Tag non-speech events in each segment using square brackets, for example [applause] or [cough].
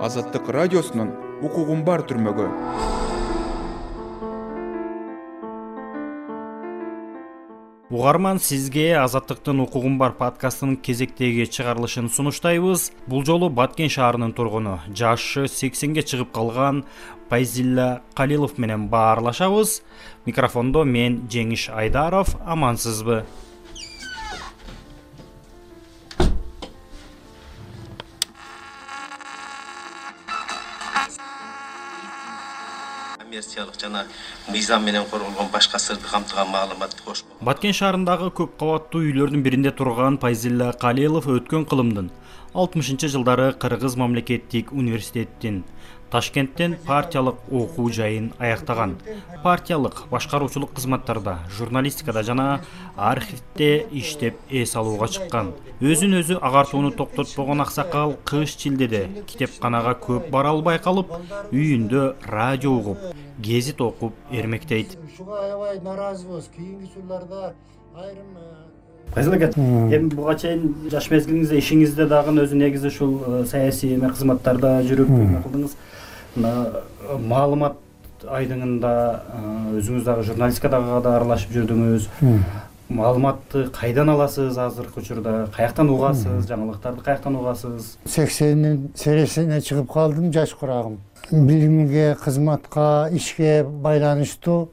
азаттык радиосунун укугум бар түрмөгү угарман сизге азаттыктын укугум бар подкастынын кезектеги чыгарылышын сунуштайбыз. Бул жолу баткен шаарынын тургуну жашы сексенге чыгып калган пайзилла калилов менен баарлашабыз. Микрофондо мен жеңиш айдаров амансызбы коммерциялык жана мыйзам менен корголгон башка сырды камтыган маалыматты кош. Баткен шаарындагы көп кабаттуу үйлөрдүн биринде турган пайзилла калилов өткөн кылымдын алтымышынчы жылдары кыргыз мамлекеттик университетин ташкенттен партиялык окуу жайын аяктаган. Партиялык башкаруучулук кызматтарда журналистикада жана архивде иштеп эс алууга чыккан. Өзүн өзү агартууну токтотпогон аксакал кыш чилдеде китепканага көп бара албай калып үйүндө радио угуп гезит окуп эрмектейт. Ушуга аябай нааразыбыз. Кийинки жылдарда айрым пайзил аке эми буга чейин жаш мезгилиңизде ишиңизде дагы өзү негизи ушул э, саясий эме кызматтарда жүрүп эме кылдыңыз. Мына э, маалымат айдыңында э, өзүңүз дагы журналистикадага да аралашып жүрдүңүз. Маалыматты кайдан аласыз азыркы учурда? Каяктан угасыз? Жаңылыктарды каяктан угасыз? Сексендин сересине чыгып калдым жаш курагым. Билимге кызматка ишке байланыштуу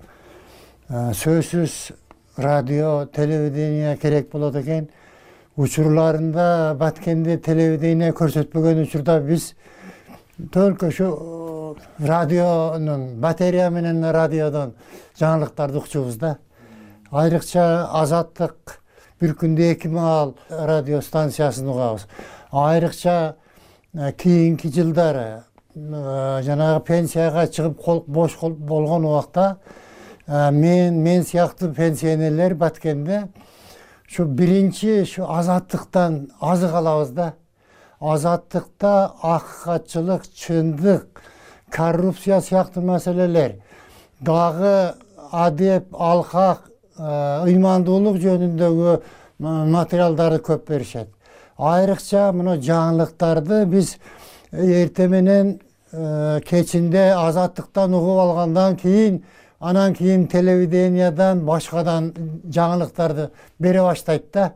сөзсүз радио телевидение керек болот экен. Учурларында баткенде телевидение көрсөтпөгөн учурда биз только ушу радионун батарея менен радиодон жаңылыктарды укчубуз да. Айрыкча азаттык бир күндө эки маал радио станциясын угабыз. Айрыкча э, кийинки жылдары э, жанагы пенсияга чыгып бош болгон убакта э, мен мен сыяктуу пенсионерлер баткенде ушу биринчи ушу азаттыктан азык алабыз да. Азаттыкта акыкатчылык чындык коррупция сыяктуу маселелер дагы адеп алкак ыймандуулук жөнүндөгү материалдарды көп беришет. Айрыкча мына жаңылыктарды биз эртең менен э, кечинде азаттыктан угуп алгандан кийин анан кийин телевидениядан башкадан жаңылыктарды бере баштайт да.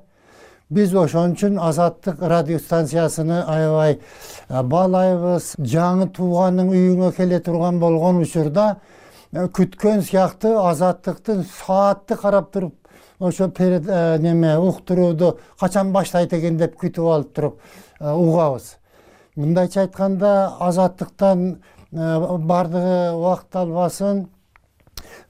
Биз ошон үчүн азаттык радио станциясыны аябай баалайбыз жаңы тууганның үйүңө келе турган болгон учурда күткөн сыяктуу азаттыктын саатты карап туруп ошо неме уктурууду качан баштайт экен деп күтүп алып туруп угабыз. Мындайча айтканда азаттыктан баардыгы убакыт албасын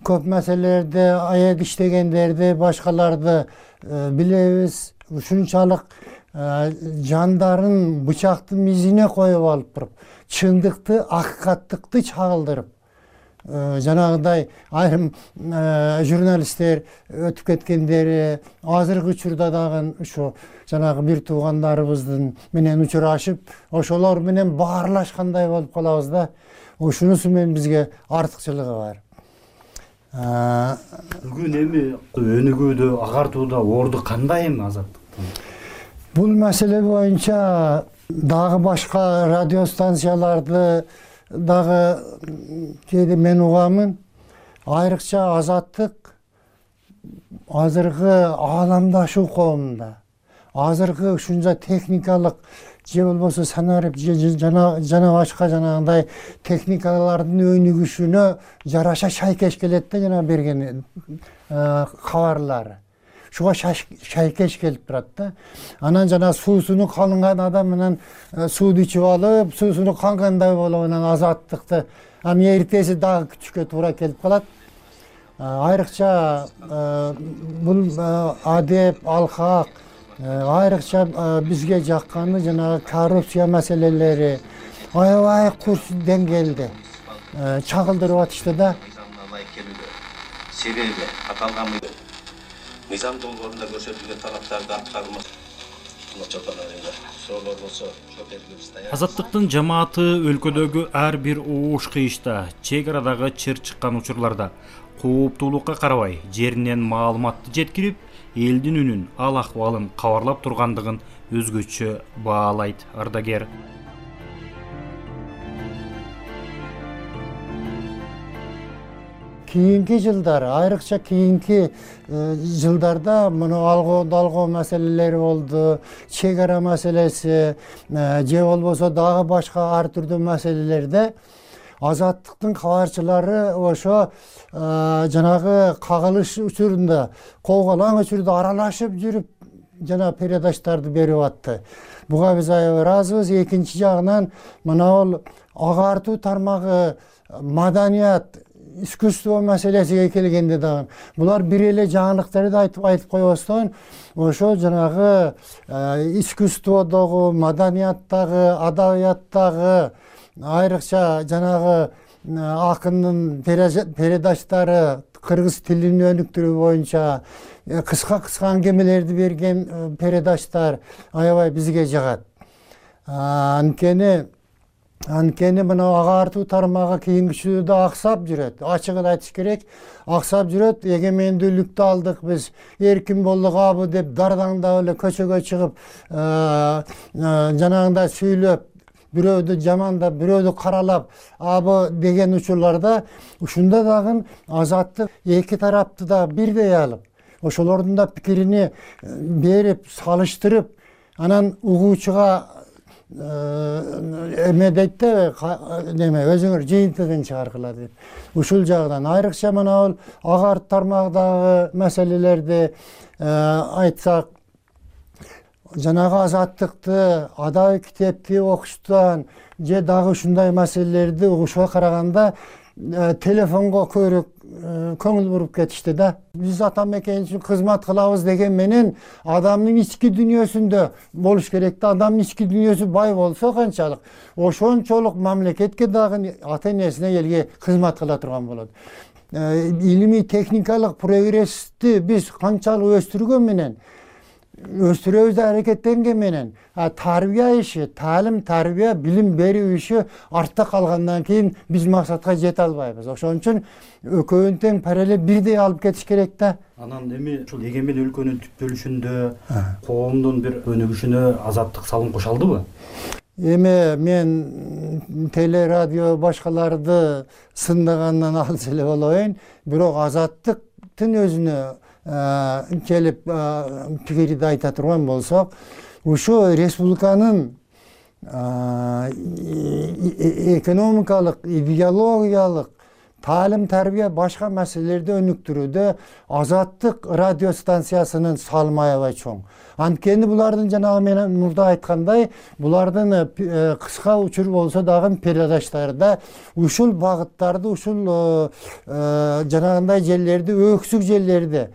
көп маселелерди аек иштегендерди башкаларды билебиз. Ушунчалык э, жандарын бычактын изине коюп алып туруп чындыкты акыкаттыкты чагылдырып э, жанагындай айрым э, журналисттер өтүп кеткендери азыркы учурда дагы ушу жанагы бир туугандарыбыздын менен учурашып ошолор менен баарлашкандай болуп калабыз да. Ушунусу менен бизге артыкчылыгы бар бүгүн эми өнүгүүдө агартууда орду кандай эми азаттыктын бул маселе боюнча дагы башка радио станцияларды дагы кээде мен угамын айрыкча азаттык азыркы ааламдашуу коомунда азыркы ушунча техникалык же болбосо санарип же жана башка жанагындай техникалардын өнүгүшүнө жараша шайкеш келет да жанагы берген э, кабарлары ушуга шайкеш келип турат да. Анан жанагы суусуну калынган адам анан э, сууну ичип алып суусуну кангандай болуп анан азаттыкты анан эртеси дагы күтүшкө туура келип калат. Э, айрыкча бул адеп алкак айрыкча э, бизге жакканы жанагы коррупция маселелери аябай курч деңгээлде э, чагылдырып атышты да. Себеби аталган мыйзам. Долбоорунда көрсөтүлгөн талаптарды аткарылмас суроолор болсо жооп бергилибиз даяр азаттыктын жамааты өлкөдөгү ар бир ууш кыйышта чек арадагы чыр чыккан учурларда кооптуулукка карабай жеринен маалыматты жеткирип элдин үнүн ал акыбалын кабарлап тургандыгын өзгөчө баалайт ардагер. Кийинки жылдары айрыкча кийинки э, жылдарда мына алго далгоо маселелери болду чек ара маселеси э, же болбосо дагы башка ар түрдүү маселелерде азаттыктын кабарчылары ошо жанагы кагылыш учурунда кол учурда аралашып жүрүп жана передачтарды берип атты. Буга биз аябай ыраазыбыз экинчи жагынан мына бул агартуу тармагы маданият искусство маселесиге келгенде дагы булар бир эле жаңылыктарды айтып койбостон ошо жанагы искусстводогу маданияттагы адабияттагы айрыкча жанагы акындын передачтары кыргыз тилин өнүктүрүү боюнча э, кыска кыска аңгемелерди берген э, передачтар аябай бизге жагат. Анткени анткени мына агартуу тармагы кийинки учурда аксап жүрөт. Ачыгын айтыш керек аксап жүрөт эгемендүүлүктү алдык биз эркин болдук абы? деп дардаңдап эле көчөгө чыгып жанагындай сүйлөп бирөөдү жамандап бирөөдү каралап абы деген учурларда ушунда дагы азаттык эки тарапты да бирдей алып ошолордун да пикирини берип салыштырып анан угуучуга эме дейт да неме өзүңөр жыйынтыгын чыгаргыла деп. Ушул жагынан айрыкча мына бул агартуу тармагындагы маселелерди айтсак жанагы азаттыкты адабий китепти окуштан же дагы ушундай маселелерди угушуга караганда э, телефонго көбүрөөк э, көңүл буруп кетишти да. Биз ата мекен үчүн кызмат кылабыз деген менен адамдын ички дүйнөсүндө болуш керек да. Адамдын ички дүйнөсү бай болсо канчалык ошончолук мамлекетке дагы ата энесине элге кызмат кыла турган болот. Э, илимий техникалык прогрессти биз канчалык өстүргөн менен өстүрөбүз деп аракеттенген менен. Тарбия иши таалим тарбия билим берүү иши артта калгандан кийин биз максатка жете албайбыз. Ошон үчүн экөөнүн тең параллель бирдей алып кетиш керек да. Анан эми ушул эгемен өлкөнүн түптөлүшүндө коомдун бир өнүгүшүнө азаттык салым кошо алдыбы эми мен теле радио башкаларды сындагандан алыс эле болоюн бирок азаттыктын өзүнө келип пикирди айта турган болсок ушу республиканын экономикалык идеологиялык таалим тарбия башка маселелерди өнүктүрүүдө азаттык радио станциясынын салымы аябай чоң. Анткени булардын жанагы мен мурда айткандай булардын э, э, кыска учур болсо дагы передачтарда ушул багыттарды ушул э, жанагындай жерлерди өксүк жерлерди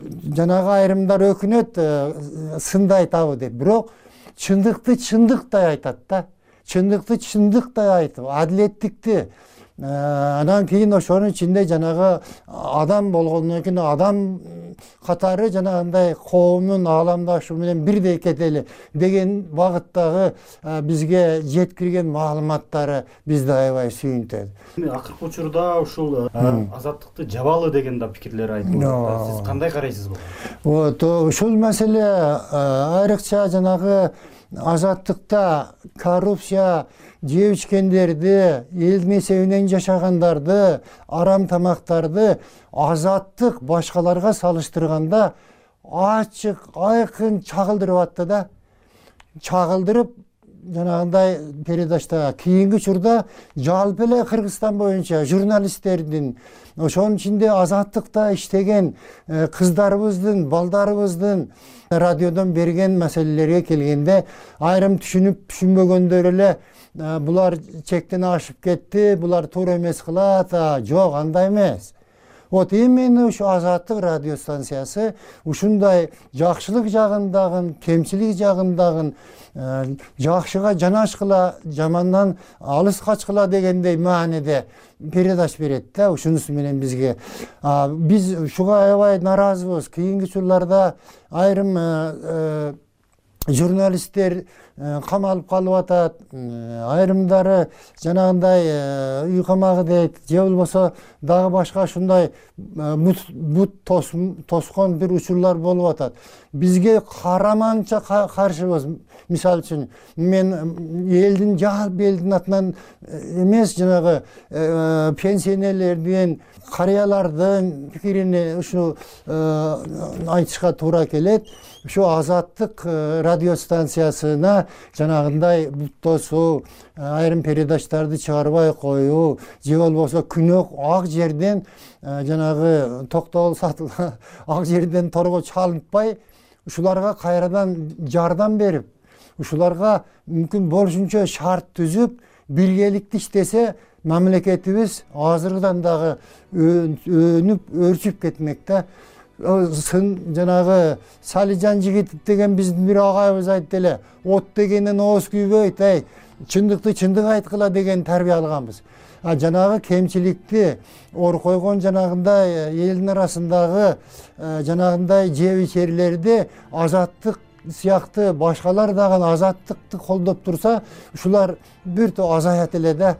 жанагы айрымдар өкүнөт э, сындайт абы деп. Бирок чындыкты чындыктай айтат да. Чындыкты чындыктай айтып адилеттикти Э, анан кийин ошонун ичинде жанагы адам болгондон кийин адам катары жанагындай коомдун ааламдашуу менен бирдей кетели деген багыттагы э, бизге жеткирген маалыматтары бизди аябай сүйүнтөт. Эми акыркы учурда ушул э, азаттыкты жабалы деген да пикирлер айтылып атат сиз кандай карайсыз буга вот ушул маселе айрыкча жанагы азаттыкта коррупция жеп ичкендерди элдин эсебинен жашагандарды арам тамактарды азаттык башкаларга салыштырганда ачык айкын чагылдырып атты да. Чагылдырып жанагындай передачта кийинки учурда жалпы эле кыргызстан боюнча журналисттердин ошонун ичинде азаттыкта иштеген э, кыздарыбыздын балдарыбыздын радиодон берген маселелерге келгенде айрым түшүнүп түшүнбөгөндөр эле э, булар чектен ашып кетти булар туура эмес кылат жок андай эмес вот именно ушу азаттык радио станциясы ушундай жакшылык жагын дагы кемчилик жагын дагы э, жакшыга жанашкыла жамандан алыс качкыла дегендей мааниде передач берет да ушунусу менен бизге. Биз ушуга аябай нааразыбыз. Кийинки учурларда айрым э, э, журналисттер камалып калып атат айрымдары жанагындай үй камагы дейт же болбосо дагы башка ушундай бут тоскон бир учурлар болуп атат. Бизге караманча каршыбыз. Мисалы үчүн мен элдин жалпы элдин атынан эмес жанагы пенсионерлердин карыялардын пикирине ушу айтышка туура келет. Ушу азаттык э, радио станциясына жанагындай бут тосуу э, айрым передачтарды чыгарбай коюу же болбосо күнөө ак жерден э, жанагы токтогул сатыл [laughs] ак жерден торго чалынтпай ушуларга кайрадан жардам берип ушуларга мүмкүн болушунча шарт түзүп биргеликте иштесе мамлекетибиз азыркыдан дагы өнүп өрчүп кетмек да сын жанагы салижан жигитов деген биздин бир агайыбыз айтты эле. От дегенен ооз күйбөйт эй чындыкты чындык айткыла деген тарбия алганбыз. А жанагы кемчиликти ор койгон жанагындай э, элдин арасындагы э, жанагындай жеп ичерлерди азаттык сыяктуу башкалар дагы азаттыкты колдоп турса ушулар бир топ азаят эле да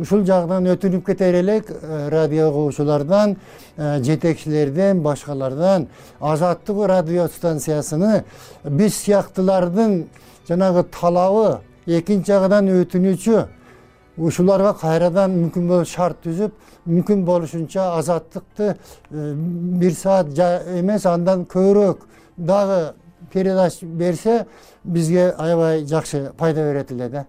ушул жагынан өтүнүп кетер элек э, радио угуучулардан э, жетекчилерден башкалардан азаттык радио станциясыны биз сыяктуулардын жанагы талабы экинчи жагынан өтүнүчү ушуларга кайрадан мүмкүн болсо шарт түзүп мүмкүн болушунча азаттыкты э, бир саат эмес андан көбүрөөк дагы передач берсе бизге аябай жакшы пайда берет эле да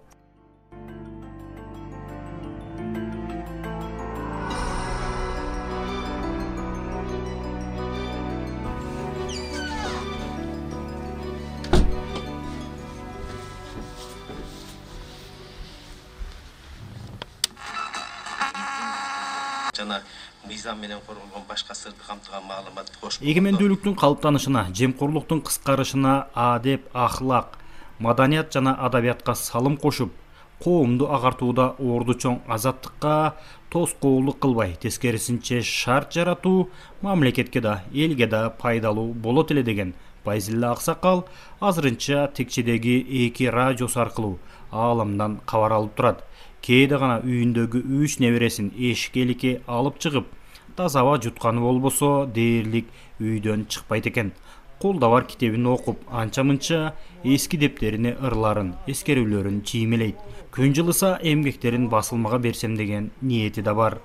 жана мыйзам менен корголгон башка сыртты камтыган маалымат кош эгемендүүлүктүн калыптанышына жемкорлуктун кыскарышына адеп ахлак маданият жана адабиятка салым кошуп коомду агартууда орду чоң азаттыкка тоскоолдук кылбай. Тескерисинче шарт жаратуу мамлекетке да элге да пайдалуу болот эле деген байзилла аксакал азырынча текчедеги эки радиосу аркылуу ааламдан кабар алып турат кээде гана үйүндөгү үч небересин эшикке алып чыгып таза аба жутканы болбосо дээрлик үйдөн чыкпайт экен. Колдо бар китебин окуп анча мынча эски дептерине ырларын эскерүүлөрүн чиймелейт. Күн жылыса эмгектерин басылмага берсем деген ниети да бар.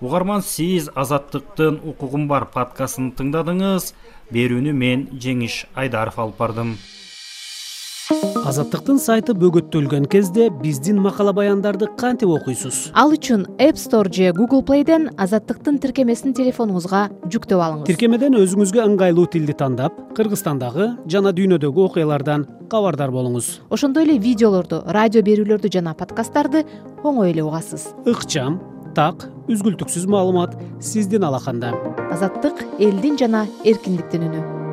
Угарман сиз азаттыктын укугум бар подкастын тыңдадыңыз. Берүүнү мен жеңиш айдаров алып бардым азаттыктын сайты бөгөттөлгөн кезде биздин макала баяндарды кантип окуйсуз? Ал үчүн app store же google playден азаттыктын тиркемесин телефонуңузга жүктөп алыңыз. Тиркемеден өзүңүзгө ыңгайлуу тилди тандап кыргызстандагы жана дүйнөдөгү окуялардан кабардар болуңуз. Ошондой эле видеолорду радио берүүлөрдү жана подкасттарды оңой эле угасыз. Ыкчам так үзгүлтүксүз маалымат сиздин алаканда азаттык элдин жана эркиндиктин үнү